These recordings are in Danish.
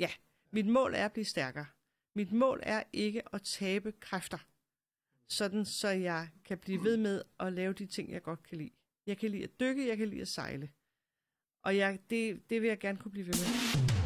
Ja, mit mål er at blive stærkere. Mit mål er ikke at tabe kræfter, sådan så jeg kan blive ved med at lave de ting, jeg godt kan lide. Jeg kan lide at dykke, jeg kan lide at sejle. Og jeg, det, det vil jeg gerne kunne blive ved med.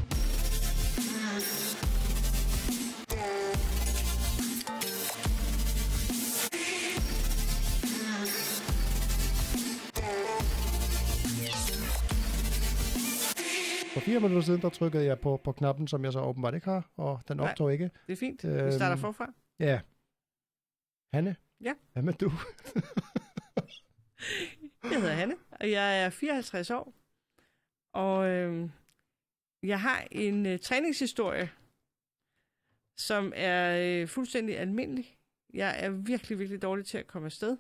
Fire minutter siden, der trykkede jeg på, på knappen, som jeg så åbenbart ikke har, og den Nej. optog ikke. Det er fint. Vi Øhm, starter forfra. Ja. Hanne? Ja. Hvad med du? Jeg hedder Hanne, og jeg er 54 år. Og øh, jeg har en øh, træningshistorie, som er øh, fuldstændig almindelig. Jeg er virkelig, virkelig dårlig til at komme afsted.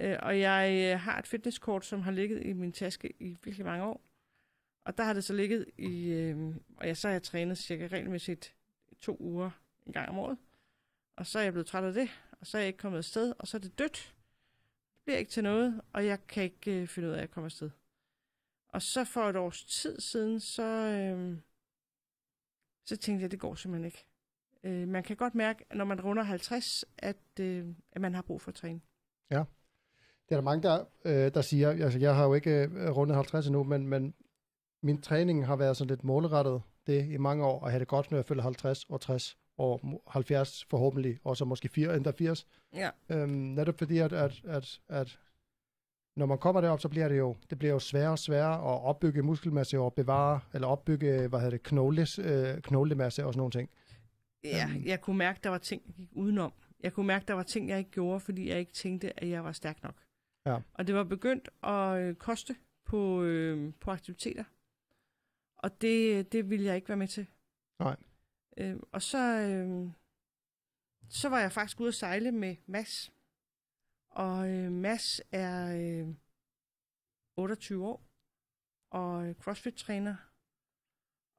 Øh, og jeg øh, har et fitnesskort, som har ligget i min taske i virkelig mange år. Og der har det så ligget i... Øh, og jeg, så har jeg trænet cirka regelmæssigt to uger en gang om året. Og så er jeg blevet træt af det, og så er jeg ikke kommet afsted, og så er det dødt Det bliver ikke til noget, og jeg kan ikke øh, finde ud af at komme afsted. Og så for et års tid siden, så, øh, så tænkte jeg, at det går simpelthen ikke. Øh, man kan godt mærke, når man runder 50, at, øh, at man har brug for at træne. Ja. Det er der mange, der, øh, der siger, altså jeg har jo ikke øh, rundet 50 endnu, men, men min træning har været sådan lidt målrettet det i mange år, og have det godt, når jeg følger 50 og 60 og 70 forhåbentlig, og så måske 4, endda 80. Ja. Øhm, netop fordi, at, at, at, at når man kommer derop, så bliver det jo, det bliver jo sværere og sværere at opbygge muskelmasse og bevare, eller opbygge, hvad hedder det, knogles, øh, knoglemasse og sådan nogle ting. Ja, Øhm. jeg kunne mærke, der var ting, jeg gik udenom. Jeg kunne mærke, der var ting, jeg ikke gjorde, fordi jeg ikke tænkte, at jeg var stærk nok. Ja. Og det var begyndt at øh, koste på, øh, på aktiviteter. Og det, det ville jeg ikke være med til. Nej. Øh, og så, øh, så var jeg faktisk ude at sejle med Mads. Og øh, Mads er øh, 28 år og øh, CrossFit-træner.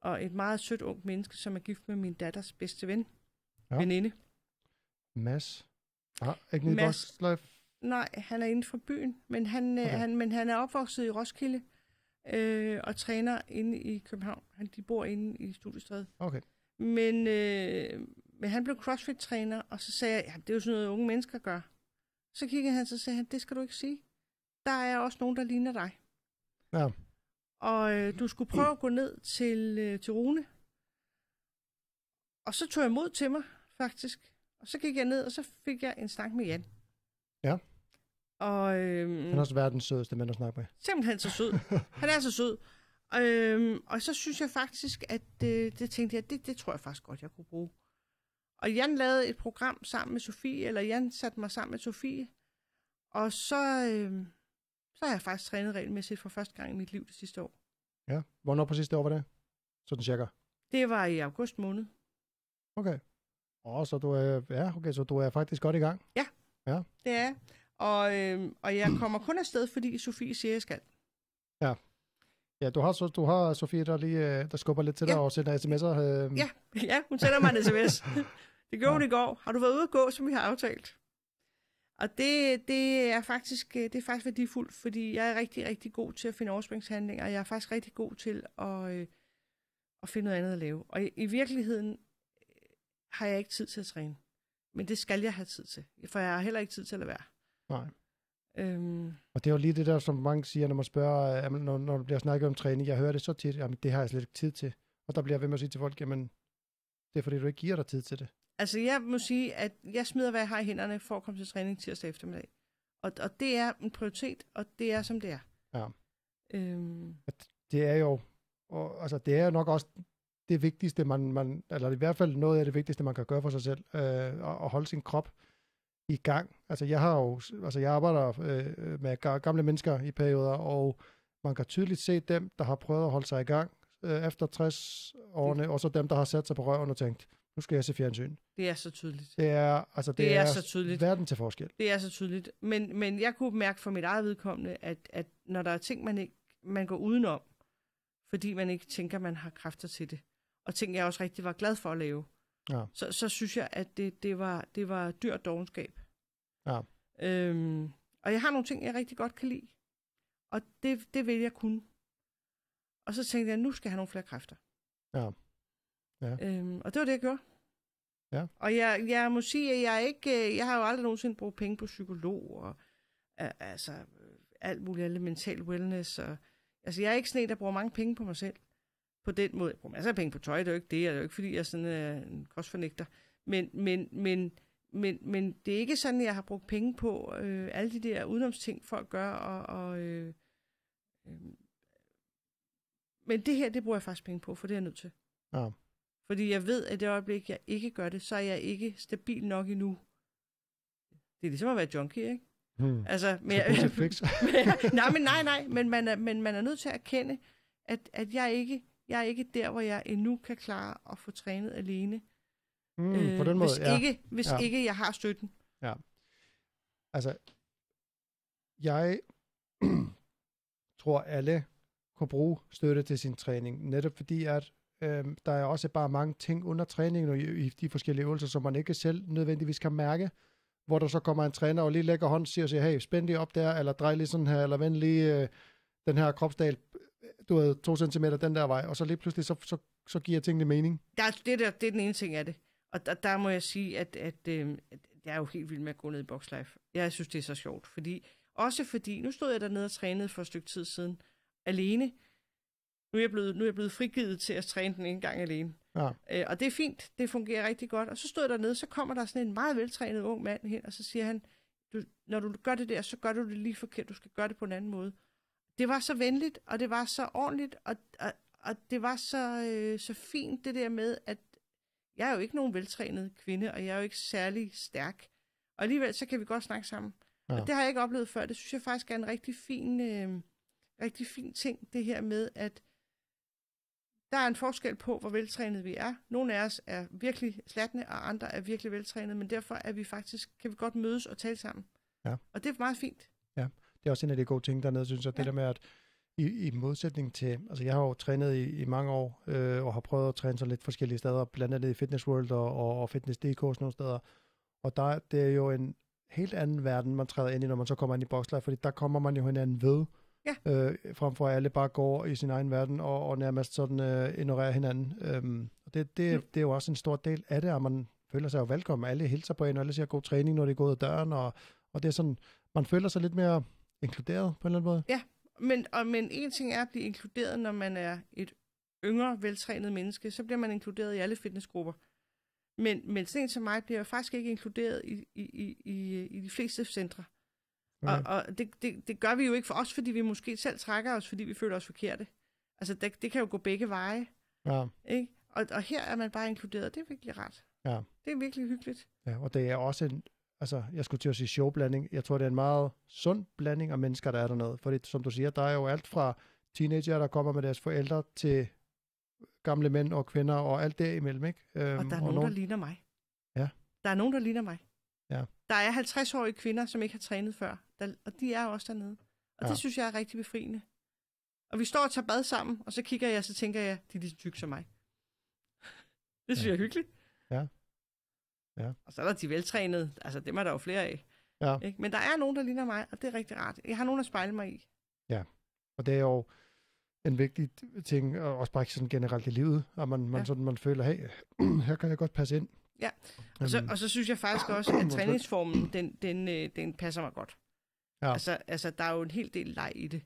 Og et meget sødt ungt menneske, som er gift med min datters bedste ven. Ja. Veninde. Mads. Ah, ikke Mads. Nej, han er inden for byen, men han, Okay. okay. han, men han er opvokset i Roskilde øh, og træner inde i København. Han, de bor inde i Studiestræde. Okay. Men, øh, men han blev CrossFit-træner, og så sagde jeg, ja, det er jo sådan noget, unge mennesker gør. Så kiggede han, så sagde han, det skal du ikke sige. Der er også nogen, der ligner dig. Ja. Og øh, du skulle prøve at gå ned til, øh, til Rune. Og så tog jeg mod til mig, faktisk. Og så gik jeg ned, og så fik jeg en snak med Jan. Ja. Og, øh, Han er også verdens sødeste mand at snakke med. simpelthen så sød. Han er så sød. Øhm, og så synes jeg faktisk, at det, det tænkte jeg, det, det tror jeg faktisk godt, jeg kunne bruge. Og Jan lavede et program sammen med Sofie, eller Jan satte mig sammen med Sofie. Og så, øhm, så har jeg faktisk trænet regelmæssigt for første gang i mit liv det sidste år. Ja. Hvornår præcis det år var det? Sådan cirka. Det var i august måned. Okay. Åh, så du er, ja, okay, så du er faktisk godt i gang. Det er. Og, øhm, og jeg kommer kun afsted, fordi Sofie siger, jeg skal. Ja, du har, du har Sofie, der lige øh, der skubber lidt til dig Ja. og sender sms'er. Øh, Ja, ja hun sender mig en sms. Det gjorde Ja. hun i går. Har du været ude at gå, som vi har aftalt? Og det, det, er faktisk, øh, det er faktisk værdifuldt, fordi jeg er rigtig, rigtig god til at finde overspringshandlinger, og jeg er faktisk rigtig god til at, øh, at finde noget andet at lave. Og i, i virkeligheden øh, har jeg ikke tid til at træne. Men det skal jeg have tid til, for jeg har heller ikke tid til at lade være. Nej. Øhm, Og det er jo lige det der, som mange siger, når man spørger, øh, når, når der bliver snakket om træning. Jeg hører det så tit, jamen det har jeg slet ikke tid til. Og der bliver jeg ved med at sige til folk, jamen det er fordi, du ikke giver dig tid til det. Altså, jeg må sige, at jeg smider, hvad jeg har i hænderne, for at komme til træning tirsdag eftermiddag. Og, og det er en prioritet, og det er, som det er. Ja. Øhm, Det er jo, og, altså det er jo nok også det vigtigste, man, man, eller i hvert fald noget af det vigtigste, man kan gøre for sig selv, øh, at, at holde sin krop i gang. Altså jeg har jo, altså jeg arbejder øh, med ga- gamle mennesker i perioder, og man kan tydeligt se dem, der har prøvet at holde sig i gang øh, efter 60 årene, og så dem, der har sat sig på røven og tænkt, nu skal jeg se fjernsyn. det er så tydeligt. Det er, altså det, Det er er så tydeligt. verden til forskel. Det er så tydeligt. Men, men jeg kunne mærke for mit eget vedkommende, at, at når der er ting, man, ikke, man går udenom, fordi man ikke tænker, man har kræfter til det, og ting, jeg også rigtig var glad for at lave, Ja. så, så synes jeg, at det, det, var, det var dyrt dogenskab. Ja. Øhm, og jeg har nogle ting, jeg rigtig godt kan lide. Og det, det vil jeg kunne. Og så tænkte jeg, nu skal jeg have nogle flere kræfter. Ja. Ja. Øhm, og det var det, jeg gjorde. Ja. Og jeg, jeg må sige, at jeg ikke, jeg har jo aldrig nogensinde brugt penge på psykolog og altså alt muligt, alle mental wellness. Og, altså jeg er ikke sådan en, der bruger mange penge på mig selv. På den måde. Jeg bruger masser af penge på tøj, det er jo ikke det. Det er jo ikke, fordi jeg er sådan øh, en kostfornægter. Men, men, men, men, men det er ikke sådan, at jeg har brugt penge på øh, alle de der udenomsting, folk gør. Og, og, øh, øh, men det her, det bruger jeg faktisk penge på, for det er jeg nødt til. Ja. Fordi jeg ved, at det øjeblik, jeg ikke gør det, så er jeg ikke stabil nok endnu. Det er ligesom at være junkie, ikke? Hmm. Altså, men, jeg, fix. nej, men nej, nej, men man er, men man er nødt til at erkende, at, at jeg, ikke, jeg er ikke der, hvor jeg endnu kan klare at få trænet alene. Mm, på den måde, hvis ja. ikke, hvis Ja. ikke jeg har støtten. Altså, jeg tror, alle kunne bruge støtte til sin træning, netop fordi, at øh, der er også bare mange ting under træningen og i, i de forskellige øvelser, som man ikke selv nødvendigvis kan mærke, hvor der så kommer en træner og lige lægger hånd og siger, hey, spænd lige op der, eller drej lige sådan her, eller vend lige øh, den her kropsdal, du ved, to centimeter den der vej, og så lige pludselig, så, så, så giver tingene mening. Der, er- det, der, det er den ene ting af det. Og der, der må jeg sige, at, at, øh, at jeg er jo helt vild med at gå ned i Boxlife. Jeg synes, det er så sjovt. Fordi, også fordi, nu stod jeg dernede og trænede for et stykke tid siden, alene. Nu er jeg blevet, nu er jeg blevet frigivet til at træne den en gang alene. Ja. Øh, og det er fint, det fungerer rigtig godt. Og så stod jeg dernede, så kommer der sådan en meget veltrænet ung mand hen, og så siger han, du, når du gør det der, så gør du det lige forkert, du skal gøre det på en anden måde. Det var så venligt, og det var så ordentligt, og, og, og det var så, øh, så fint det der med, at jeg er jo ikke nogen veltrænet kvinde, og jeg er jo ikke særlig stærk. Og alligevel, så kan vi godt snakke sammen. Ja. Ja. Og det har jeg ikke oplevet før. Det synes jeg faktisk er en rigtig fin, øh, rigtig fin ting, det her med, at der er en forskel på, hvor veltrænet vi er. Nogle af os er virkelig slatne, og andre er virkelig veltrænet, men derfor er vi faktisk, kan vi godt mødes og tale sammen. Ja. Og det er meget fint. Det er også en af de gode ting dernede, synes jeg. Ja. Det der med, at i, i modsætning til, altså jeg har jo trænet i, i mange år, øh, og har prøvet at træne så lidt forskellige steder, blandt andet i Fitness World og, og, og Fitness.dk og sådan nogle steder. Og der, det er jo en helt anden verden, man træder ind i, når man så kommer ind i Boxlife, fordi der kommer man jo hinanden ved, Ja. øh, frem for at alle bare går i sin egen verden og, og nærmest sådan øh, ignorerer hinanden. Øhm, og det, det, Mm. det er jo også en stor del af det, at man føler sig jo velkommen. Alle hilser på en, og alle siger god træning, når de går ud af døren, og, og det er sådan, man føler sig lidt mere inkluderet på en eller anden måde. Men, og, men en ting er at blive inkluderet, når man er et yngre, veltrænet menneske, så bliver man inkluderet i alle fitnessgrupper. Men, men sådan som mig bliver jo faktisk ikke inkluderet i, i, i, i, i de fleste centre. Okay. Og, og det, det, det gør vi jo ikke for os, fordi vi måske selv trækker os, fordi vi føler os forkerte. Altså, det, det kan jo gå begge veje, Ja, ikke? Og, og her er man bare inkluderet. Det er virkelig rart. Ja. Det er virkelig hyggeligt. ja, og det er også en, altså jeg skulle til at sige showblanding. Jeg tror, det er en meget sund blanding af mennesker, der er dernede. Fordi som du siger, der er jo alt fra teenager, der kommer med deres forældre, til gamle mænd og kvinder, og alt derimellem, ikke? Øhm, Og der er nogen, der ligner mig. Ja. Der er nogen, der ligner mig. Ja. Der er 50-årige kvinder, som ikke har trænet før, der, og de er også dernede. Og Ja. det synes jeg er rigtig befriende. Og vi står og tager bad sammen, og så kigger jeg, og så tænker jeg, de er lige så tykke som mig. Det synes Ja. jeg er hyggeligt. Ja. Ja. Og så er der de veltrænede, altså dem er der jo flere af. Ja. Ikke? Men der er nogen, der ligner mig, og det er rigtig rart. Jeg har nogen at spejle mig i. Og det er jo en vigtig ting, og også bare sådan generelt i livet, at man, man, Ja. sådan, man føler, hey, her kan jeg godt passe ind. Ja. Og så, Øhm, og så synes jeg faktisk også, at træningsformen, den, den, øh, den passer mig godt. Ja. Altså, altså, der er jo en hel del leg i det.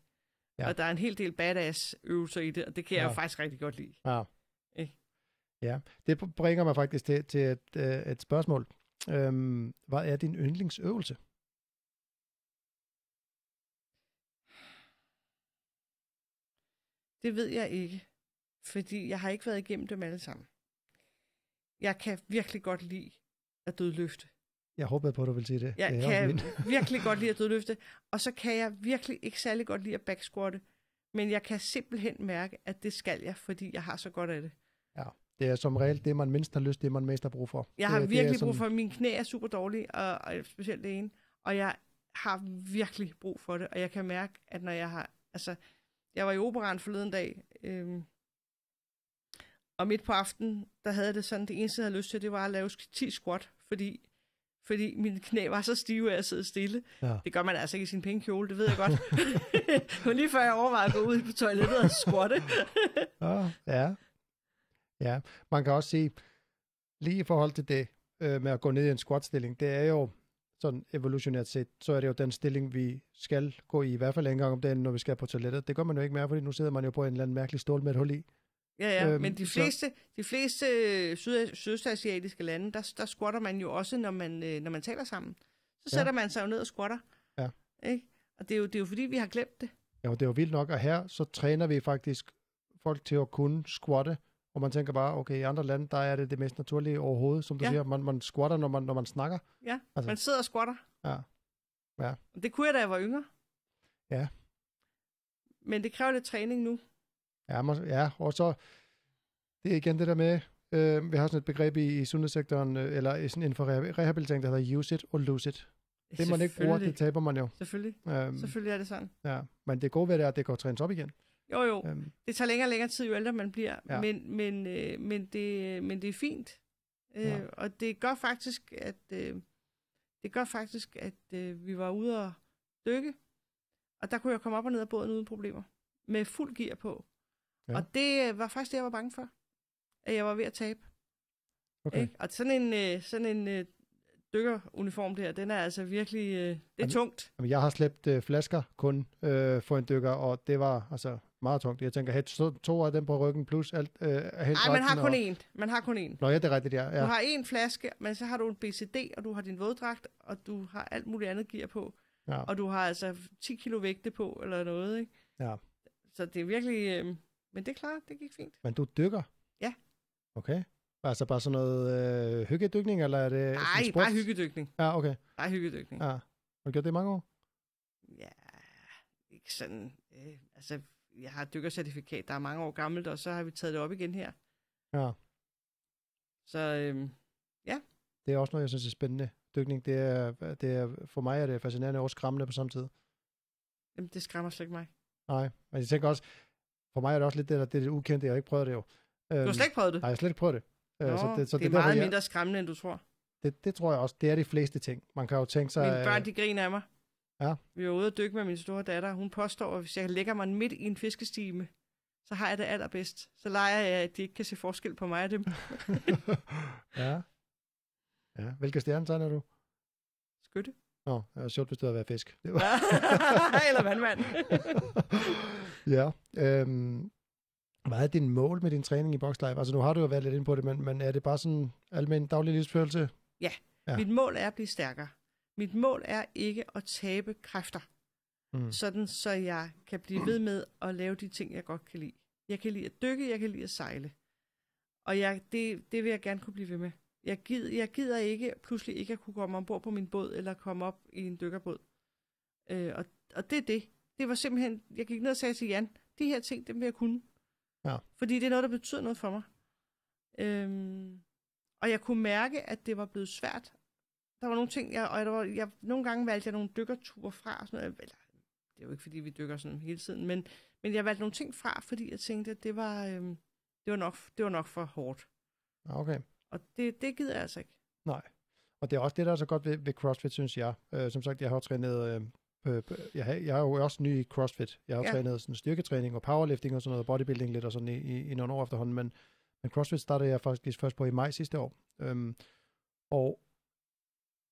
Ja. Ja. Og der er en hel del badass øvelser i det, og det kan jeg Ja. jo faktisk rigtig godt lide. Ja. Ikke? Ja, det bringer mig faktisk til, til et, øh, et spørgsmål. Øhm, hvad er din yndlingsøvelse? Det ved jeg ikke, fordi jeg har ikke været igennem dem alle sammen. Jeg kan virkelig godt lide at dødløfte. Jeg håbede på, at du ville sige det. Jeg det kan virkelig godt lide at dødløfte, og så kan jeg virkelig ikke særlig godt lide at backsquatte, men jeg kan simpelthen mærke, at det skal jeg, fordi jeg har så godt af det. Det er som regel det, man mindst har lyst, det man mest har brug for. Jeg har det, det virkelig brug sådan- for, at mine knæ er super dårlige, og, og specielt det ene, og jeg har virkelig brug for det, og jeg kan mærke, at når jeg har, altså, jeg var i operan forleden dag, øhm, og midt på aftenen, der havde det sådan, det eneste, jeg havde lyst til, det var at lave 10 squat, fordi, fordi mine knæ var så stive af at sidde stille. Ja. Det gør man altså ikke i sin penge kjole, det ved jeg godt. Men lige før jeg overvejede at gå ud på toilettet og squatte. Ah, ja. Ja, man kan også sige, lige i forhold til det øh, med at gå ned i en squat-stilling, det er jo sådan evolutionært set, så er det jo den stilling, vi skal gå i, i hvert fald en gang om dagen, når vi skal på toilettet. Det gør man jo ikke mere, fordi nu sidder man jo på en eller anden mærkelig stol med et hul i. Ja, ja, Øhm, men de så- fleste, de fleste øh, syd, sydøstasiatiske lande, der, der squatter man jo også, når man, øh, når man taler sammen. Så Ja. sætter man sig jo ned og squatter. Ja. Ikke? Og det er, jo, det er jo fordi, vi har glemt det. Ja, det er jo vildt nok, og her så træner vi faktisk folk til at kunne squatte, og man tænker bare, okay, i andre lande, der er det det mest naturlige overhovedet, som du Ja. siger, man, man squatter, når man, når man snakker. Ja, Altså- man sidder og squatter. Ja. Ja. Det kunne jeg, da jeg var yngre. Ja. Men det kræver lidt træning nu. Ja, må, ja, og så, det er igen det der med, øh, vi har sådan et begreb i, i sundhedssektoren, øh, eller sådan inden for reha- rehabilitering, der hedder use it og lose it. Det man ikke bruger, det taber man jo. Selvfølgelig. Øhm, Selvfølgelig er det sådan. ja. Men det gode ved det er, at det går trænes op igen. Jo, jo. Øhm, Det tager længere og længere tid, jo ældre man bliver. Ja. Men, men, øh, men, det, men det er fint. Øh, Ja. Og det gør faktisk, at, øh, det gør faktisk, at øh, vi var ude og dykke. Og der kunne jeg komme op og ned af båden uden problemer. Med fuld gear på. Ja. Og det øh, var faktisk det, jeg var bange for. At jeg var ved at tabe. okay. Ikke? Og sådan en, øh, sådan en øh, dykkeruniform der, den er altså virkelig... Øh, det er Jamen, tungt. Jamen, jeg har slæbt øh, flasker kun øh, for en dykker, og det var altså meget tungt. Jeg tænker, have to, af dem på ryggen, plus alt øh, Nej, man har kun og... én. Man har kun én. Nå, ja, det er rigtigt, ja. Ja. Du har en flaske, men så har du en BCD, og du har din våddragt, og du har alt muligt andet gear på. ja. Og du har altså 10 kilo vægte på, eller noget, ikke? Ja. Så det er virkelig... Øh, men det er klart, det gik fint. Men du dykker? Ja. Okay. Altså bare sådan noget øh, hyggedykning, eller er det Nej, bare hyggedykning. Ja, okay. Bare hyggedykning. Ja. Har du gjort det i mange år? Ja, ikke sådan... Øh, altså, jeg har et dykkercertifikat, der er mange år gammelt, og så har vi taget det op igen her. Ja. Så øh, Det er også noget, jeg synes er spændende. Dykning, det er, det er, for mig er det fascinerende og skræmmende på samme tid. jamen, det skræmmer slet ikke mig. Nej, men jeg tænker også, for mig er det også lidt det, der, det, er det ukendte, jeg har ikke prøvet det jo. Du har slet ikke prøvet det? Nej, jeg har slet ikke prøvet det. Øh, Nå, så det, så det er derfor, meget jeg, mindre skræmmende, end du tror. det, det tror jeg også, det er de fleste ting. Man kan jo tænke sig... Mine børn, øh, de griner af mig. Ja. Vi var ude at dykke med min store datter. Hun påstår, at hvis jeg lægger mig midt i en fiskestime, så har jeg det allerbedst. Så leger jeg, at de ikke kan se forskel på mig og dem. ja. Ja, hvilke stjernetegn er du? Skytte. Nå, det var sjovt, hvis du havde været fisk. Det var... Eller vandmand. ja. Øhm, hvad er din mål med din træning i Boxlife? Altså nu har du jo været lidt inde på det, men, men er det bare sådan almindelig daglig livsførelse? Ja. Mit mål er at blive stærkere. Mit mål er ikke at tabe kræfter, Mm. sådan så jeg kan blive ved med at lave de ting, jeg godt kan lide. Jeg kan lide at dykke, jeg kan lide at sejle. Og jeg, det, det vil jeg gerne kunne blive ved med. Jeg gider, jeg gider ikke pludselig ikke at kunne komme ombord på min båd, eller komme op i en dykkerbåd. Øh, og, og det er det. Det var simpelthen, jeg gik ned og sagde til Jan, de her ting, dem vil jeg kunne. Ja. Fordi det er noget, der betyder noget for mig. Øhm, og jeg kunne mærke, at det var blevet svært. Der var nogle ting, jeg, og der var, jeg, nogle gange valgte jeg nogle dykkerture fra. og Sådan noget. Eller, det er jo ikke, fordi vi dykker sådan hele tiden, men, men jeg valgte nogle ting fra, fordi jeg tænkte, at det var, øhm, det var, nok, det var nok for hårdt. Ah, Okay. Og det, det gider jeg altså ikke. Nej. Og det er også det, der er så godt ved, ved CrossFit, synes jeg. Øh, som sagt, jeg har jo trænet... Øh, på, jeg, har, jeg er jo også ny i CrossFit. Jeg har jo Ja. trænet sådan styrketræning og powerlifting og sådan noget, bodybuilding lidt og sådan i, i, i nogle år efterhånden, men, men CrossFit startede jeg faktisk først på i maj sidste år. Øhm, og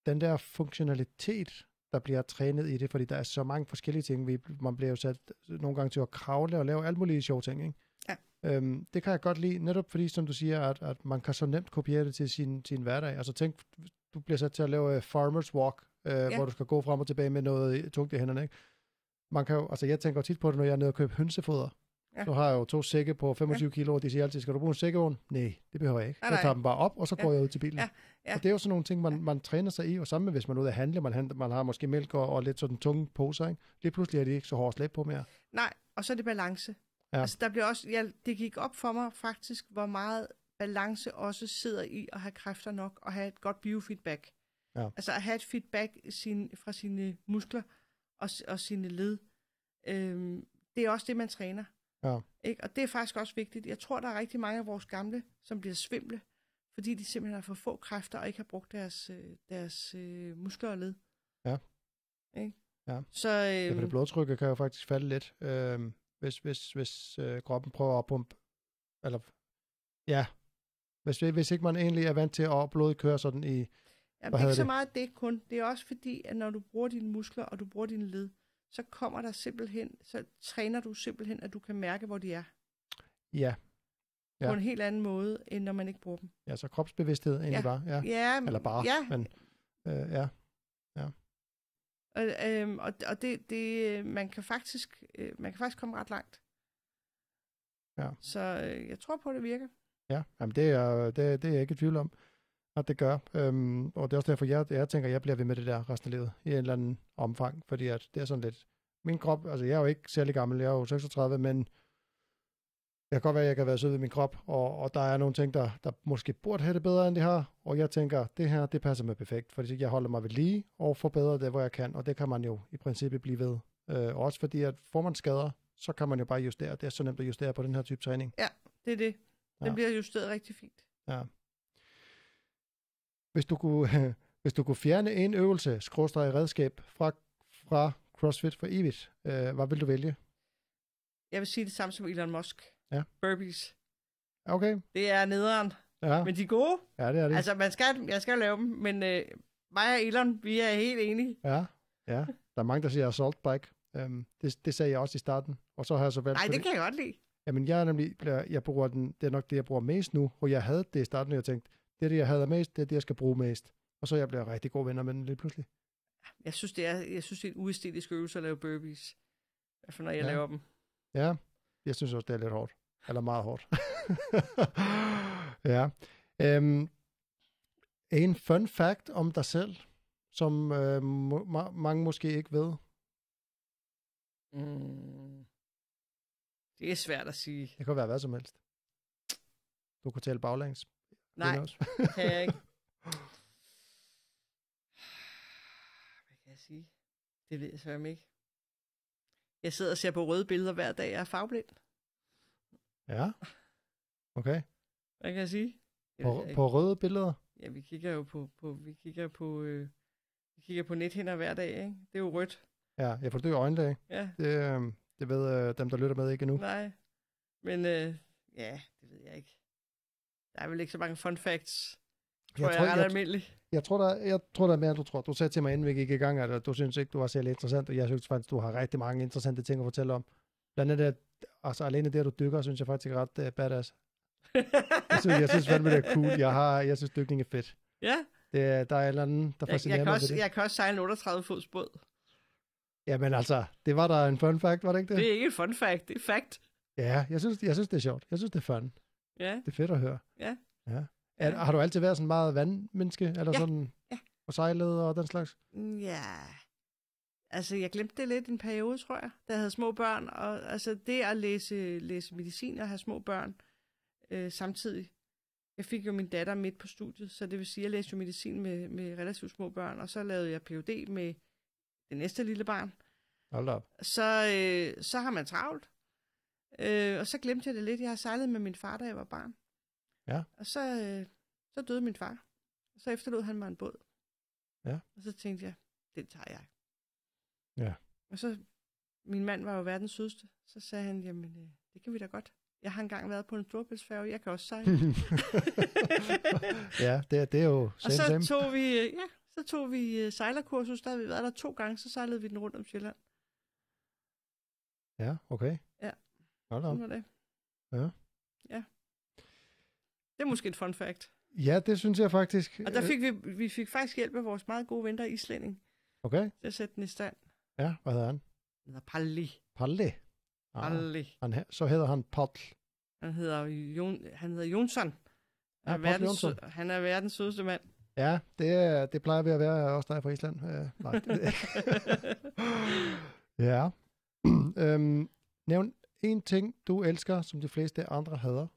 den der funktionalitet, der bliver trænet i det, fordi der er så mange forskellige ting. Vi, man bliver jo sat nogle gange til at kravle og lave alle mulige sjove ting, ikke? Ja. Øhm, det kan jeg godt lide, netop fordi, som du siger, at, at man kan så nemt kopiere det til sin, sin hverdag. Altså tænk, du bliver sat til at lave uh, farmers walk, uh, ja. hvor du skal gå frem og tilbage med noget tungt i hænderne, ikke? Man kan jo, altså jeg tænker tit på det, når jeg er nede og køber hønsefoder. Ja. Ja. Så har jeg jo to sække på 25 ja. kilo, og de siger altid, skal du bruge en sækkevogn? Nej, det behøver jeg ikke. Nej, jeg tager nej. dem bare op, og så Ja. går jeg ud til bilen. Ja, ja. Og det er jo sådan nogle ting, man, man træner sig i, og sammen med, hvis man er ude at handle, man, handler, man har måske mælk og, og lidt sådan tunge poser, ikke? Lige pludselig er de ikke så hårdt slæb på mere. Nej, og så er det balance. Ja. Ja. Altså, der bliver også, ja, det gik op for mig faktisk, hvor meget balance også sidder i at have kræfter nok og have et godt biofeedback. Ja. Altså at have et feedback sin, fra sine muskler og, og sine led. Øhm, det er også det, man træner. Ja. Ikke? Og det er faktisk også vigtigt. Jeg tror, der er rigtig mange af vores gamle, som bliver svimle, fordi de simpelthen har for få kræfter og ikke har brugt deres, øh, deres øh, muskler og led. Ja. Ikke? Ja. Så, Ja, for øhm, det blodtrykket kan jo faktisk falde lidt, øh, hvis, hvis, hvis øh, kroppen prøver at pumpe, eller Ja. Hvis, hvis ikke man egentlig er vant til at blodkøre sådan i... Jamen, det ikke så det? meget det kun. Det er også fordi, at når du bruger dine muskler, og du bruger dine led, så kommer der simpelthen, så træner du simpelthen, at du kan mærke, hvor de er. Ja, Ja. Ja. På en helt anden måde, end når man ikke bruger dem. ja så kropsbevidsthed egentlig Ja. bare. Ja. Ja, Eller bare, ja, men øh, ja. Og, øhm, og, og det, det, man kan faktisk, øh, man kan faktisk komme ret langt. Ja. Så øh, jeg tror på, at det virker. Ja, jamen det, er, det, det er jeg ikke i tvivl om, at det gør. Øhm, og det er også derfor, jeg, jeg tænker, at jeg bliver ved med det der resten af livet i en eller anden omfang, fordi at det er sådan lidt... Min krop, altså jeg er jo ikke særlig gammel, jeg er jo 36, men jeg kan godt være, at jeg kan være sød ved min krop, og, og der er nogle ting, der, der måske burde have det bedre, end det har, og jeg tænker, det her, det passer mig perfekt, fordi jeg holder mig ved lige og forbedrer det, hvor jeg kan, og det kan man jo i princippet blive ved. Øh, også fordi, at får man skader, så kan man jo bare justere. Det er så nemt at justere på den her type træning. Det er det. Den Ja. bliver justeret rigtig fint. Ja. Hvis du kunne, hvis du kunne fjerne en øvelse, skråstreg redskab, fra, fra CrossFit for evigt, øh, hvad vil du vælge? Jeg vil sige det samme som Elon Musk. Ja. Burpees. Okay, Det er nederen. ja, Men de er gode. ja det er det. Altså, man skal, jeg skal lave dem, men øh, mig og Elon, vi er helt enige. Ja, ja. Der er mange, der siger assault bike. Um, det, det sagde jeg også i starten. Og så har jeg så valgt... Nej, det kan jeg godt lide. Jamen, jeg er nemlig, jeg bruger den, det er nok det, jeg bruger mest nu, og jeg havde det i starten, og jeg tænkte, det er det, jeg havde mest, det er det, jeg skal bruge mest. Og så jeg blevet rigtig gode venner med den lige pludselig. Jeg synes, det er, jeg synes, det er en uæstetisk øvelse at lave burpees. I hvert fald, når jeg Ja. laver dem. Ja, jeg synes også, det er lidt hårdt. Eller meget hårdt. ja. Um, en fun fact om dig selv, som øh, ma- mange måske ikke ved. Mm. Det er svært at sige. Det kan være hvad som helst. Du kan tale baglæns. Nej, også. det kan jeg ikke. Hvad kan jeg sige? Det ved jeg selvfølgelig ikke. Jeg sidder og ser på røde billeder hver dag. Jeg er farveblind. ja. Okay. Hvad kan jeg sige? Jeg På, på røde billeder. Ja, vi kigger jo på, på vi kigger på, øh, vi kigger på nethinder hver dag, ikke? Det er jo rødt. Ja, jeg får dø øjenlæge. Ja, Det, øh, det ved øh, dem, der lytter med ikke endnu. nej. Men øh, ja, det ved jeg ikke. Der er vel ikke så mange fun facts. Tror jeg, Jeg tror, jeg er jeg, almindelig. jeg, tror, der, jeg tror, der er mere, end du tror. Du sagde til mig, inden vi gik i gang, at du synes ikke, du var særlig interessant, og jeg synes faktisk, du har rigtig mange interessante ting at fortælle om. Blandt andet, at, altså alene det, at du dykker, synes jeg faktisk er ret uh, badass. Jeg synes, jeg synes fandme, det er cool. Jeg, har, jeg synes, dykning er fedt. ja, Det, er- der er et eller andet, der jeg, fascinerer jeg, kan mig også, det. jeg kan også sejle en 38 fods båd. Jamen altså, det var der en fun fact, var det ikke det? Det er ikke et fun fact, det er fact. Ja, jeg synes, jeg synes, det er sjovt. Jeg synes, det er fun. Ja, Det er fedt at høre. Ja. ja. Er, har du altid været sådan meget vandmenneske? Eller Ja. sådan Ja. og sejlet og den slags? ja. Altså, jeg glemte det lidt i en periode, tror jeg, da jeg havde små børn. Og altså, det at læse, læse medicin og have små børn øh, samtidig. Jeg fik jo min datter midt på studiet, så det vil sige, at jeg læste jo medicin med, med relativt små børn, og så lavede jeg Ph.D. med det næste lille barn. Hold op. så, øh, så har man travlt. Øh, og så glemte jeg det lidt. Jeg har sejlet med min far, da jeg var barn. Ja. Og så, øh, så døde min far. Og så efterlod han mig en båd. Ja. Og så tænkte jeg, den tager jeg. Ja. Og så, min mand var jo verdens sødeste. Så sagde han, jamen, øh, det kan vi da godt. Jeg har engang været på en storbæltsfærge, jeg kan også sejle. ja, det, det er jo og same, så same. tog vi, øh, ja, så tog vi øh, sejlerkursus, der havde vi været der to gange, så sejlede vi den rundt om Sjælland. Ja, okay. Ja. Hold op. Sådan var det. Ja. Ja. Det er måske et fun fact. Ja, det synes jeg faktisk. Og der fik vi, vi fik faktisk hjælp af vores meget gode ven, der er islænding, Okay, til at sætte den i stand. ja, hvad hedder han? Han hedder Palli. Palle. Ah, Palli. han, så hedder han Potl. Han hedder, Jon, han hedder Jonsson. Ja, Han er, Paul verdens, Jonsson. han er verdens sødeste mand. Ja, det, er- det plejer vi at være også der fra Island. Uh, nej, det ja. øhm, nævn en ting, du elsker, som de fleste andre hader.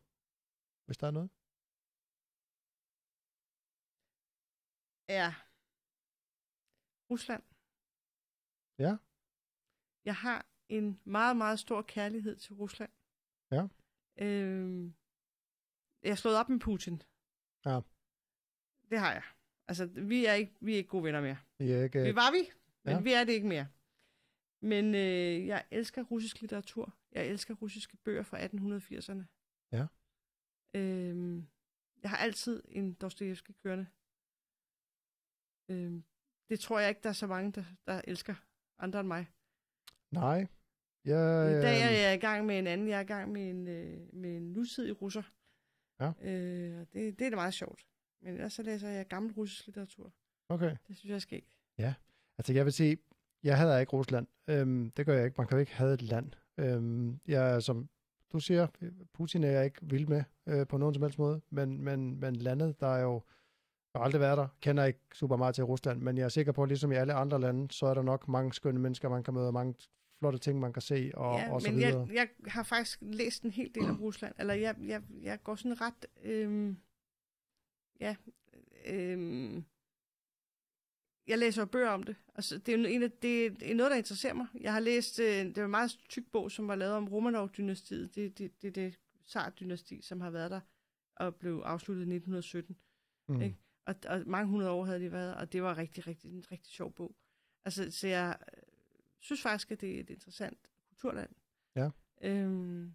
Hvis der er noget. Ja. Rusland. Ja. Jeg har en meget, meget stor kærlighed til Rusland. Ja. Øhm, jeg er slået op med Putin. Ja. Det har jeg. Altså, vi er ikke, vi er ikke gode venner mere. I er ikke, Vi var vi, men ja. vi er det ikke mere. Men øh, jeg elsker russisk litteratur. Jeg elsker russiske bøger fra 1880'erne. Ja. Øhm, jeg har altid en Dostoyevsky kørende. Øhm, det tror jeg ikke, der er så mange, der, der elsker andre end mig. Nej. Jeg, I dag er øhm, jeg i gang med en anden. Jeg er i gang med en, øh, med en nutidig russer. Ja. Øh, det, det er da meget sjovt. Men ellers så læser jeg gammel russisk litteratur. Okay. Det synes jeg er skægt. Altså, jeg vil sige, jeg hader ikke Rusland. Øhm, det gør jeg ikke. Man kan jo ikke have et land. Øhm, jeg er, som du siger, Putin er jeg ikke vild med øh, på nogen som helst måde, men, men, men landet, der er jo har aldrig været der, kender ikke super meget til Rusland, men jeg er sikker på, at ligesom i alle andre lande, så er der nok mange skønne mennesker, man kan møde, og mange flotte ting, man kan se, og, ja, og så men videre. jeg, jeg har faktisk læst en hel del om Rusland. Eller jeg, jeg, jeg går sådan ret... Øhm, ja, øhm, jeg læser jo bøger om det. Altså, det, er jo en af, det er noget, der interesserer mig. Jeg har læst, øh, det var en meget tyk bog, som var lavet om Romanov-dynastiet. Det er det, det, det Tsar-dynasti, som har været der og blev afsluttet i 1917. mm. ikke? Og, og mange hundrede år havde de været, og det var rigtig, rigtig, en rigtig sjov bog. Altså, så jeg øh, synes faktisk, at det er et interessant kulturland. Ja. Øhm,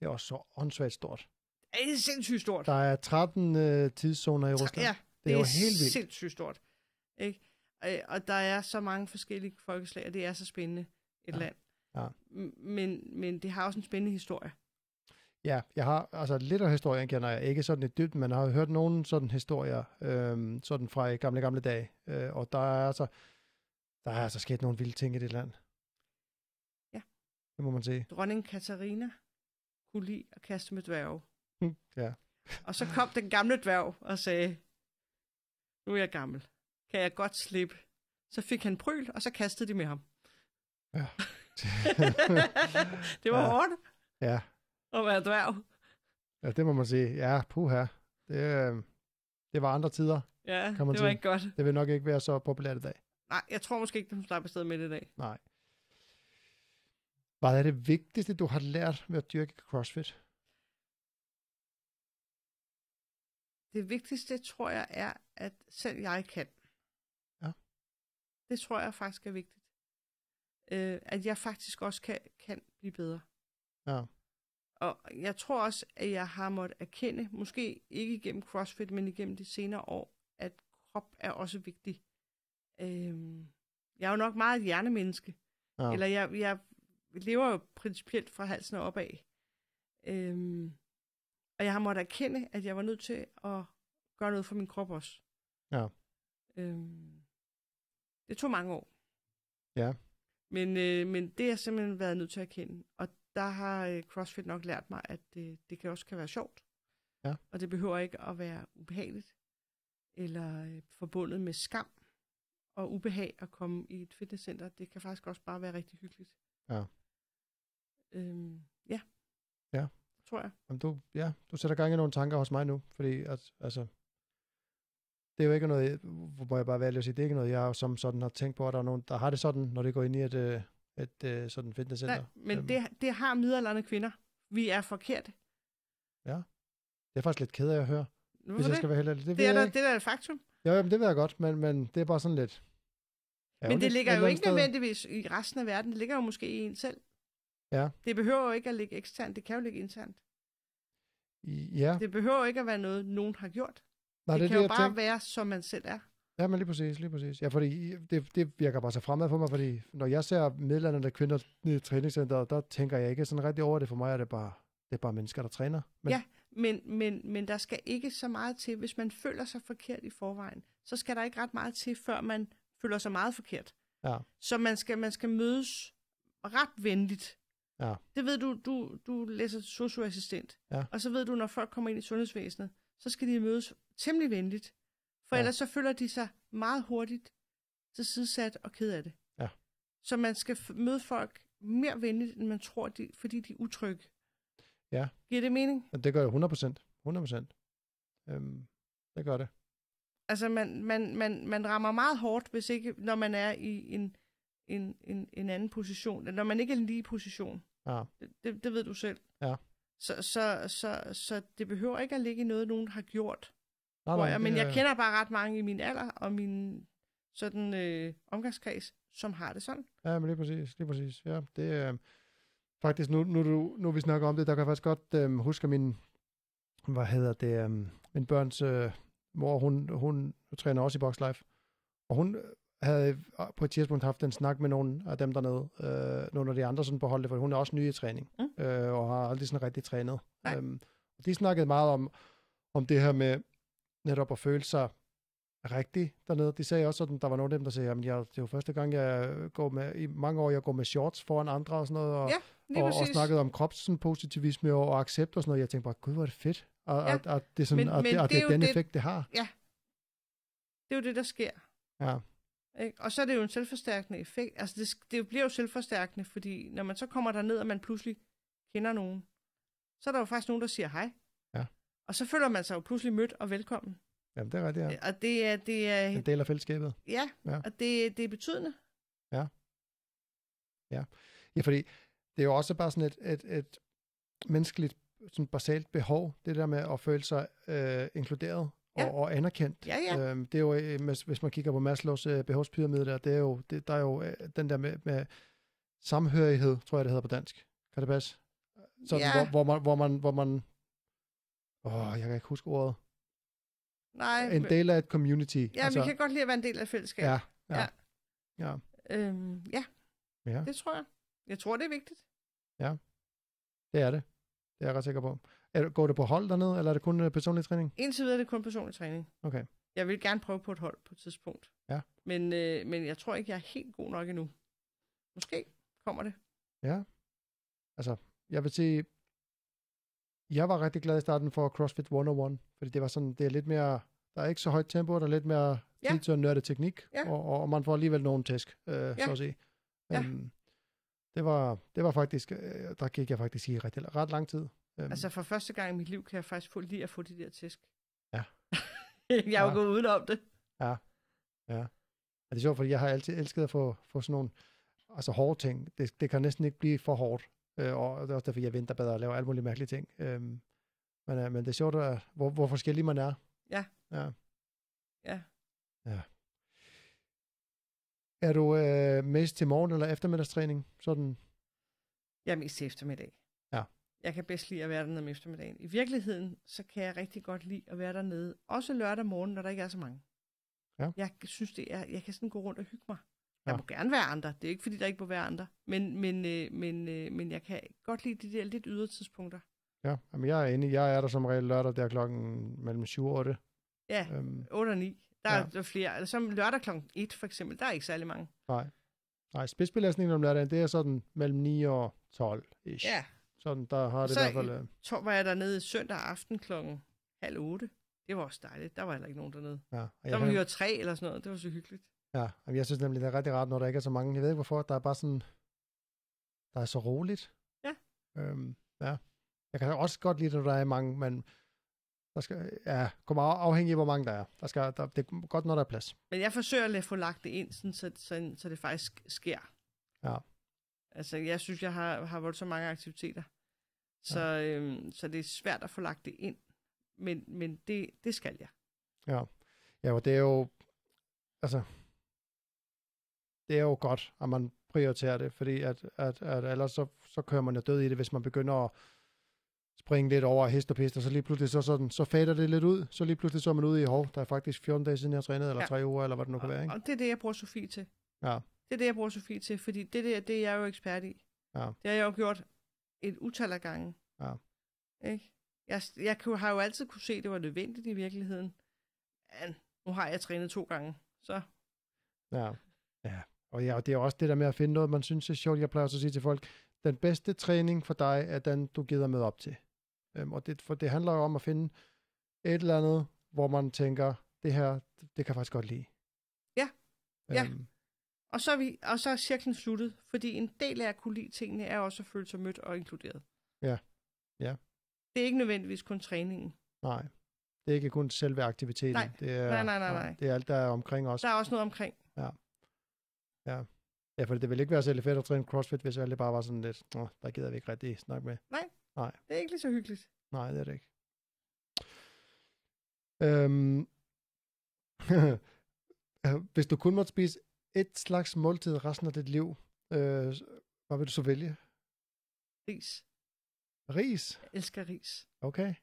Det er også så åndssvagt stort. det er sindssygt stort. Der er 13 øh, tidszoner i Rusland. Ja, det er jo helt vildt. sindssygt stort. Ikke? Øh, Og der er så mange forskellige folkeslag, og det er så spændende et Ja. land. Ja. Men, men det har også en spændende historie. Ja, jeg har, altså lidt af historien kender jeg ikke sådan i dybden, men jeg har hørt nogle sådan historier, øhm, sådan fra gamle, gamle dage. Øh, og der er altså, der er altså sket nogle vilde ting i det land. Ja. Det må man sige. Dronning Katarina kunne lide at kaste med dværge. Ja. Og så kom den gamle dværg og sagde, nu er jeg gammel. Kan jeg godt slippe? Så fik han pryl, og så kastede de med ham. Ja. det var Ja. ja. hårdt ja. at være dværg. ja, det må man sige. Ja, puha. Det, øh, det var andre tider. Ja, Kan man det var sige. ikke godt. Det vil nok ikke være så populært i dag. Nej, jeg tror måske ikke, hun slapper afsted med det i dag. Nej. Hvad er det vigtigste, du har lært ved at dyrke CrossFit? Det vigtigste, tror jeg, er, at selv jeg kan. Ja. Det tror jeg faktisk er vigtigt. Øh, at jeg faktisk også kan, kan blive bedre. Ja. Og jeg tror også, at jeg har måttet erkende, måske ikke igennem CrossFit, men igennem de senere år, at krop er også vigtig. Øhm, jeg er jo nok meget et hjernemenneske. Ja. Eller jeg, jeg lever jo principielt fra halsen og opad. Øhm, og jeg har måttet erkende, at jeg var nødt til at gøre noget for min krop også. Ja. Øhm, det tog mange år. Ja. Men, øh, men det har jeg simpelthen været nødt til at erkende. Og der har øh, CrossFit nok lært mig, at det, det kan også kan være sjovt. Ja. Og det behøver ikke at være ubehageligt. Eller øh, forbundet med skam og ubehag at komme i et fitnesscenter. Det kan faktisk også bare være rigtig hyggeligt. Ja. Øhm, ja. Ja. Tror jeg. Jamen, du, ja, du sætter gang i nogle tanker hos mig nu, fordi at, altså, det er jo ikke noget, hvor må jeg bare vælge at sige, det er ikke noget, jeg som sådan har tænkt på, at der er nogen, der har det sådan, når det går ind i et, øh, et, et sådan fitnesscenter. Nej, men Øhm, det, det har midalderne kvinder. Vi er forkerte. Det er faktisk lidt ked af at høre, Hvorfor hvis jeg det? skal være helt ærlig. Det, Det er, der, det er der et faktum. Jo, jamen, det ved jeg godt, men, men det er bare sådan lidt... Men ærgerligt det ligger jo ikke nødvendigvis i resten af verden. Det ligger jo måske i en selv. Ja. Det behøver jo ikke at ligge eksternt. Det kan jo ligge internt. Ja, Det behøver jo ikke at være noget, nogen har gjort. Nej, det, det, kan det, jo bare tænker. være, som man selv er. Ja, men lige præcis, lige præcis. Ja, fordi det, det virker bare så fremad for mig, fordi når jeg ser midlerne af kvinder i træningscenteret, der tænker jeg ikke sådan rigtig over det. For mig er det bare, det er bare mennesker, der træner. Men, Ja. Men, men, men der skal ikke så meget til. Hvis man føler sig forkert i forvejen, så skal der ikke ret meget til, før man føler sig meget forkert. Ja. Så man skal, man skal mødes ret venligt. Ja. Det ved du, du, du læser socioassistent. Ja. Og så ved du, når folk kommer ind i sundhedsvæsenet, så skal de mødes temmelig venligt. For Ja. ellers så føler de sig meget hurtigt tilsidesat og ked af det. Ja. Så man skal møde folk mere venligt, end man tror, de, fordi de er utrygge. Ja. Giver det mening? Men det gør det 100 procent. 100 procent. Øhm, det gør det. Altså, man, man, man, man rammer meget hårdt, hvis ikke, når man er i en, en, en, en anden position. Når man ikke er i en lige position. Ja. Det, det ved du selv. Ja. Så, så, så, så det behøver ikke at ligge i noget, nogen har gjort. Nej, Tror jeg. Men jeg er- kender bare ret mange i min alder og min sådan øh, omgangskreds, som har det sådan. Ja, men lige præcis, lige præcis. Ja, det, øh, faktisk, nu, nu, du, nu vi snakker om det, der kan jeg faktisk godt øhm, huske min, hvad hedder det, øhm, min børns øh, mor, hun, hun træner også i Box Life, og hun havde på et tidspunkt haft en snak med nogle af dem dernede, øh, nogle af de andre sådan på holdet, for hun er også ny i træning, Mm. øh, og har aldrig sådan rigtig trænet. Nej. Øhm, og de snakkede meget om, om det her med netop at føle sig rigtig dernede. De sagde også sådan, der var nogle af dem, der sagde, at det er jo første gang, jeg går med, i mange år, jeg går med shorts foran andre og sådan noget, og, Ja, og, og snakkede om kropspositivisme og, og accept og sådan noget. Jeg tænkte bare, gud, hvor er det fedt, at, Ja. at, at det er sådan, Men- at, men det, at det er det er den det- effekt, det har. Det er jo det, der sker. Ja, Ikke? Og så er det jo en selvforstærkende effekt. Altså det, det bliver jo selvforstærkende, fordi når man så kommer der ned og man pludselig kender nogen, så er der jo faktisk nogen, der siger hej. Ja. Og så føler man sig jo pludselig mødt og velkommen. jamen, det er rigtigt, ja. Ja. Og det er, det er, En del af fællesskabet. ja, Ja. og det, det er betydende. Ja, fordi det er jo også bare sådan et, et, et menneskeligt sådan basalt behov, det der med at føle sig øh, inkluderet og, Ja. og anerkendt. Ja, ja. Øhm, det er jo, øh, hvis- hvis man kigger på Maslows øh, behovspyramide der, det er jo, det, der er jo øh, den der med, med samhørighed, tror jeg det hedder på dansk. Kan det passe? Sådan, Ja. hvor, hvor, man, hvor man, hvor man, åh, jeg kan ikke huske ordet. Nej, En men- del af et community. ja, altså, vi kan godt lide at være en del af fællesskabet. ja, ja, Ja. ja, ja, Øhm, ja, ja, det tror jeg. Jeg tror, det er vigtigt. det er det. Det er jeg ret sikker på. Er, går det på hold dernede, eller er det kun øh, personlig træning? Indtil videre er det kun personlig træning. Okay. Jeg vil gerne prøve på et hold på et tidspunkt. Ja. Men, øh, men jeg tror ikke, jeg er helt god nok endnu. Måske kommer det. Ja. Altså, jeg vil sige, jeg var rigtig glad i starten for CrossFit 101, fordi det var sådan, det er lidt mere, der er ikke så højt tempo, der er lidt mere Ja. tid til at nørde teknik, Ja. og, og, man får alligevel nogle tæsk, øh, ja. så at sige. Ja. Øhm, det, var, det var faktisk, øh, der gik jeg faktisk i ret, ret lang tid. Øhm, Altså for første gang i mit liv kan jeg faktisk få lige at få de der tæsk. Ja. jeg jo Ja. gået udenom det. Ja, det er sjovt, fordi jeg har altid elsket at få, få sådan nogle altså hårde ting. Det, det kan næsten ikke blive for hårdt. Øh, og det er også derfor, jeg venter bedre og laver alle mulige mærkelige ting. Øhm, men, øh, men det er sjovt, at, hvor, hvor forskellig man er. Ja. Ja. Ja. ja. Er du øh, mest til morgen- eller eftermiddagstræning? Sådan, Jeg er mest til eftermiddag. Ja. Jeg kan bedst lide at være dernede om eftermiddagen. I virkeligheden, så kan jeg rigtig godt lide at være dernede. Også lørdag morgen, når der ikke er så mange. Ja. Jeg synes, det er, jeg kan sådan gå rundt og hygge mig. Jeg Ja. må gerne være andre. Det er ikke, fordi der ikke må være andre. Men, men, øh, men, øh, men jeg kan godt lide de der lidt ydre tidspunkter. ja, jamen, jeg er enig. Jeg er der som regel lørdag, der klokken mellem 7 og 8. Ja, Øhm, 8 og 9. Der er, Ja. der er flere. Altså, som lørdag klokken 1 for eksempel, der er ikke særlig mange. nej. Nej, spidsbelastningen om lørdagen, det er sådan mellem 9 og 12 ish. Ja, Sådan, der har det Så i hvert fald... Øh, så var jeg dernede søndag aften klokken halv 8. Det var også dejligt. Der var heller ikke nogen dernede. ja, og Der var vi jo tre eller sådan noget. Det var så hyggeligt. Ja, jeg synes nemlig, det er rigtig rart, når der ikke er så mange. Jeg ved ikke hvorfor, der er bare sådan, der er så roligt. Ja. Øhm, ja. Jeg kan også godt lide, når der er mange, men der skal, ja, kommer af- afhængig af, hvor mange der er. Der skal, der, det er godt, når der er plads. Men jeg forsøger at få lagt det ind, sådan, så, så, så det faktisk sker. Ja. Altså, jeg synes, jeg har, har voldsomt mange aktiviteter. Så, øhm, så det er svært at få lagt det ind. Men, men det, det skal jeg. Ja, og det er jo, altså, det er jo godt, at man prioriterer det, fordi at, at, at ellers så, så kører man jo død i det, hvis man begynder at springe lidt over hest og pist, og så lige pludselig så, sådan, så fader det lidt ud, så lige pludselig så er man ude i, hov, der er faktisk 14 dage siden, jeg har trænet, eller Ja. tre uger, eller hvad det nu kan være, ikke? og det er det, jeg bruger Sofie til. Ja. Det er det, jeg bruger Sofie til, fordi det, der, det er jeg jo ekspert i. Ja. Det har jeg jo gjort et utal af gange. Ja. Ikke? Jeg, jeg kunne, har jo altid kunne se, at det var nødvendigt i virkeligheden. Men nu har jeg trænet to gange, så Ja. ja. Og ja, og det er også det der med at finde noget, man synes er sjovt. Jeg plejer også at sige til folk, den bedste træning for dig er den, du gider med op til. Øhm, og det, for det handler jo om at finde et eller andet, hvor man tænker, det her, det, det kan jeg faktisk godt lide. Ja. Ja. Øhm, Og så, er vi, og så er cirklen sluttet, fordi en del af at kunne lide tingene er også at føle sig mødt og inkluderet. Ja. Ja. Det er ikke nødvendigvis kun træningen. nej, det er ikke kun selve aktiviteten. Nej. Det er, Nej, nej, nej, nej. Det er alt, der er omkring os. Der er også noget omkring. Ja, for det vil ikke være særlig fedt at træne CrossFit, hvis alle bare var sådan lidt, Nå, der gider vi ikke rigtig snakke med. Det er ikke lige så hyggeligt. Nej, det er det ikke. Øhm, hvis du kun måtte spise et slags måltid resten af dit liv, øh, hvad vil du så vælge? Ris. Ris? Jeg elsker ris. Okay.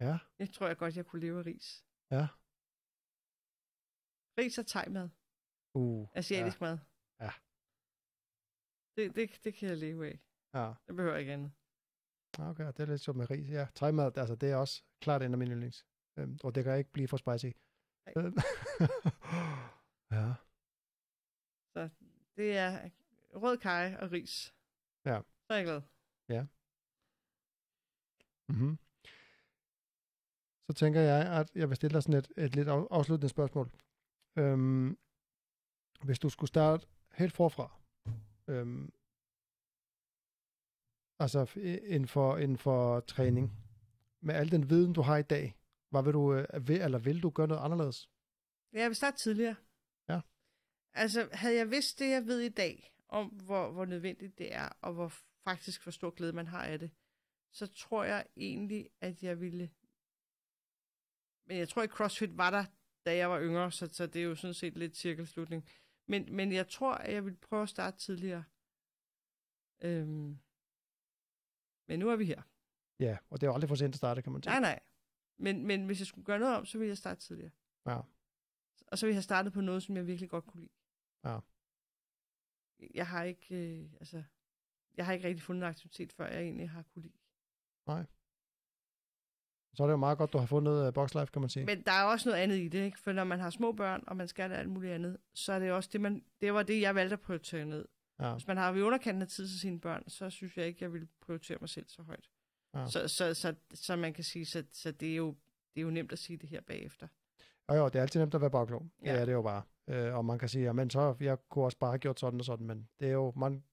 Ja. Jeg tror jeg godt, jeg kunne leve af ris. Ja. Ris og thai-mad. Uh. Asiatisk mad. Ja. Det, det, det kan jeg leve af. Ja. Det behøver ikke andet. Okay, det er lidt sjovt med ris. Ja, thai-mad, altså det er også klart en af mine yndlings. Øhm, og det kan ikke blive for spicy. Øhm, ja. Det er rød kaj og ris. Ja. Så er jeg glad. Mm-hmm. Så tænker jeg, at jeg vil stille dig sådan et, et lidt af- afsluttende spørgsmål. Øhm, hvis du skulle starte helt forfra, øhm, altså inden for, inden for træning, med al den viden, du har i dag, hvad vil du, øh, vil, eller vil du gøre noget anderledes? Ja, jeg vil starte tidligere. Ja. Altså, havde jeg vidst det, jeg ved i dag, om hvor, hvor nødvendigt det er, og hvor faktisk hvor stor glæde man har af det, så tror jeg egentlig, at jeg ville... Men jeg tror ikke, CrossFit var der, da jeg var yngre, så, så det er jo sådan set lidt cirkelslutning. Men, men jeg tror, at jeg vil prøve at starte tidligere. Øhm. Men nu er vi her. Ja, og det er jo aldrig for sent at starte, kan man sige. Nej, nej. Men, men hvis jeg skulle gøre noget om, så ville jeg starte tidligere. Ja. Og så ville jeg have startet på noget, som jeg virkelig godt kunne lide. Ja. Jeg har ikke, øh, altså, jeg har ikke rigtig fundet en aktivitet, før jeg egentlig har kunne lide. Så er det jo meget godt, du har fundet uh, Boxlife, kan man sige. Men der er også noget andet i det, ikke? For når man har små børn, og man skal alt muligt andet, så er det også det, man, det var det, jeg valgte at prioritere ned. Ja, Hvis man har ved underkanten af tid til sine børn, så synes jeg ikke, jeg vil prioritere mig selv så højt. Ja. Så, så, så, så, man kan sige, så, så det, er jo, det er jo nemt at sige det her bagefter. og jo, det er altid nemt at være bagklog. Ja. Ja. Det er det jo bare. Øh, og man kan sige, men så, jeg kunne også bare have gjort sådan og sådan, men det er jo, man,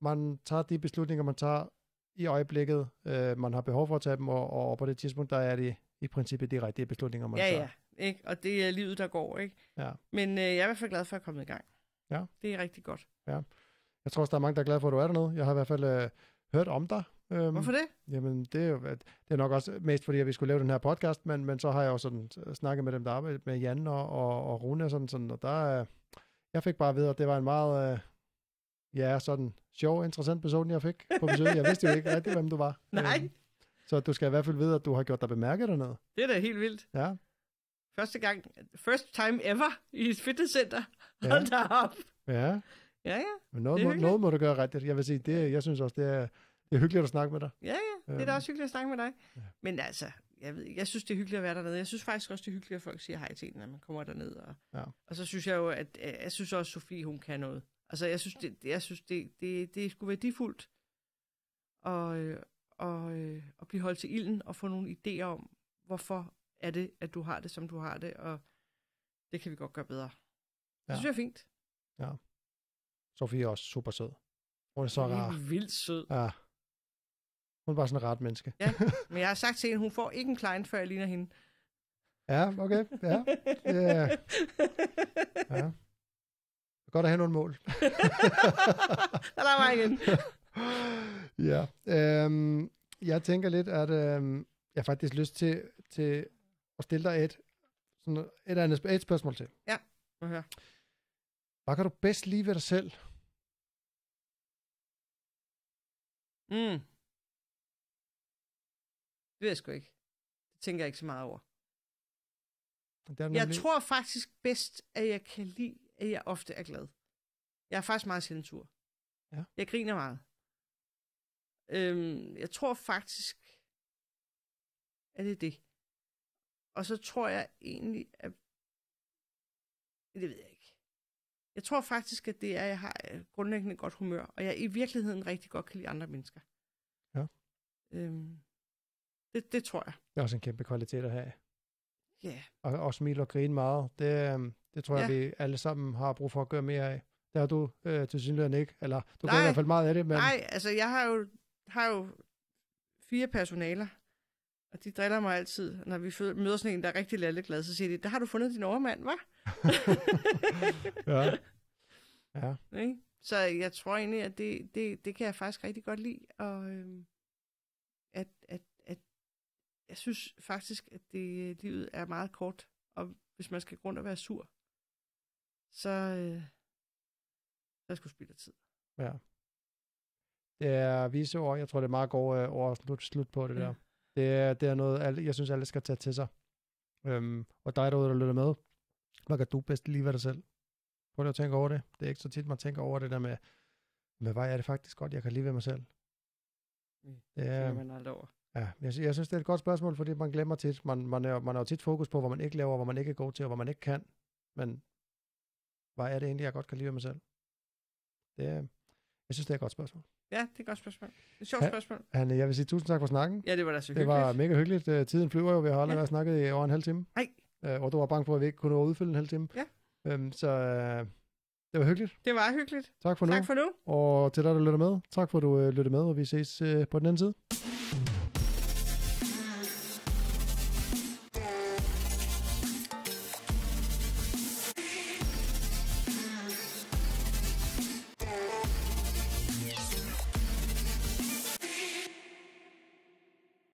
man tager de beslutninger, man tager i øjeblikket, øh, man har behov for at tage dem, og, og på det tidspunkt, der er det i princippet de rigtige beslutninger, man ja, tager. ja. Ikke? Og det er livet, der går, ikke? Ja. Men øh, jeg er i hvert fald glad for at komme i gang. Ja. Det er rigtig godt. Jeg tror også, der er mange, der er glade for, at du er dernede. Jeg har i hvert fald øh, hørt om dig. Øhm, Hvorfor det? Jamen, det er jo det er nok også mest fordi, at vi skulle lave den her podcast, men, men så har jeg jo sådan øh, snakket med dem, der arbejder med Jan og, og, og Rune og sådan, sådan og der, øh, jeg fik bare at vide, at det var en meget, øh, ja, sådan sjov, interessant person, jeg fik på besøg. Jeg vidste jo ikke rigtig, hvem du var. Nej, Øhm, så du skal i hvert fald vide, at du har gjort dig bemærket dernede. det er da helt vildt. Ja, Første gang, first time ever i et fitnesscenter. Ja. Hold da op. ja. Ja, ja. Men noget, må, noget må du gøre rigtigt. Jeg vil sige, det, jeg synes også, det er, det er hyggeligt at snakke med dig. Ja, ja. Det er da Øhm, også hyggeligt at snakke med dig. ja. Men altså, jeg, ved, jeg synes, det er hyggeligt at være dernede. Jeg synes faktisk også, det er hyggeligt, at folk siger hej til en, når man kommer derned. Og, Ja. og så synes jeg jo, at jeg synes også, Sofie, hun kan noget. Altså, jeg synes, det, jeg synes, det, det, det skulle værdifuldt og, øh, og, øh, at blive holdt til ilden og få nogle idéer om, hvorfor er det, at du har det, som du har det, og det kan vi godt gøre bedre. Det Ja. synes jeg er fint. Sofie er også super sød. Hun er så Hun rar. er vildt sød. Ja. Hun er bare sådan en ret menneske. Men jeg har sagt til hende, hun får ikke en klein, før jeg ligner hende. Ja, okay. Ja. Ja. ja. Godt at have nogle mål. Der er mig igen. ja. Øhm, jeg tænker lidt, at øhm, jeg faktisk lyst til, til at stille dig et, sådan et, andet, et spørgsmål til. Må jeg høre. Hvad kan du bedst lide ved dig selv? Mm. Det ved jeg sgu ikke. Det tænker jeg ikke så meget over. Det er Jeg nemlig- tror faktisk bedst, at jeg kan lide, at jeg ofte er glad. Jeg er faktisk meget sjældent sur. Ja. Jeg griner meget. Øhm, jeg tror faktisk, at det er det. Og så tror jeg egentlig, at... Det ved jeg ikke. Jeg tror faktisk, at det er, at jeg har øh, grundlæggende godt humør, og jeg i virkeligheden rigtig godt kan lide andre mennesker. Ja. Øhm, det, det tror jeg. Det er også en kæmpe kvalitet at have. Ja. Og, og smile og grine meget. Det, øhm, det tror jeg, Ja. vi alle sammen har brug for at gøre mere af. Det har du øh, til synligheden ikke. Eller du gør Nej. i hvert fald meget af det. Men, Nej, altså jeg har jo, har jo fire personaler, og de driller mig altid. Når vi møder sådan en, der er rigtig lalleglad, så siger de, der har du fundet din overmand, hva'? ja. Ja. Ikke? Så jeg tror egentlig, at det, det, det kan jeg faktisk rigtig godt lide. Og øhm, at, at jeg synes faktisk, at det, livet er meget kort. Og hvis man skal gå rundt og være sur, så, øh, så er det sgu spild af tid. Ja. Det er vise ord. Jeg tror, det er meget gode øh, ord at slut, slut på det Ja. der. Det er, det er noget, alle, jeg synes, alle skal tage til sig. Øhm, og dig derude, der lytter med, hvad kan du bedst lide ved dig selv? Prøv lige at tænke over det. Det er ikke så tit, man tænker over det der med, med hvad er det faktisk godt, jeg kan lide ved mig selv? Det Ja. er, man aldrig over. Ja, jeg, jeg synes, det er et godt spørgsmål, fordi man glemmer tit. Man, man, er, man har jo tit fokus på, hvad man ikke laver, hvad man ikke er god til, og hvad man ikke kan. Men hvad er det egentlig, jeg godt kan lide ved mig selv? Det er, jeg synes, det er et godt spørgsmål. Ja, det er et godt spørgsmål. Et sjovt Ja. spørgsmål. Han, jeg vil sige tusind tak for snakken. Ja, det var da så Det hyggeligt. var mega hyggeligt. Øh, Tiden flyver jo. Vi har aldrig Ja. snakket i over en halv time. Nej. Øh, og du var bange for, at vi ikke kunne nå at udfylde en halv time. Ja. Øhm, så øh, det var hyggeligt. Det var hyggeligt. Tak for nu. Tak for nu. Og til dig, der lytter med. Tak for, at du øh, lyttede med, og vi ses øh, på den anden side.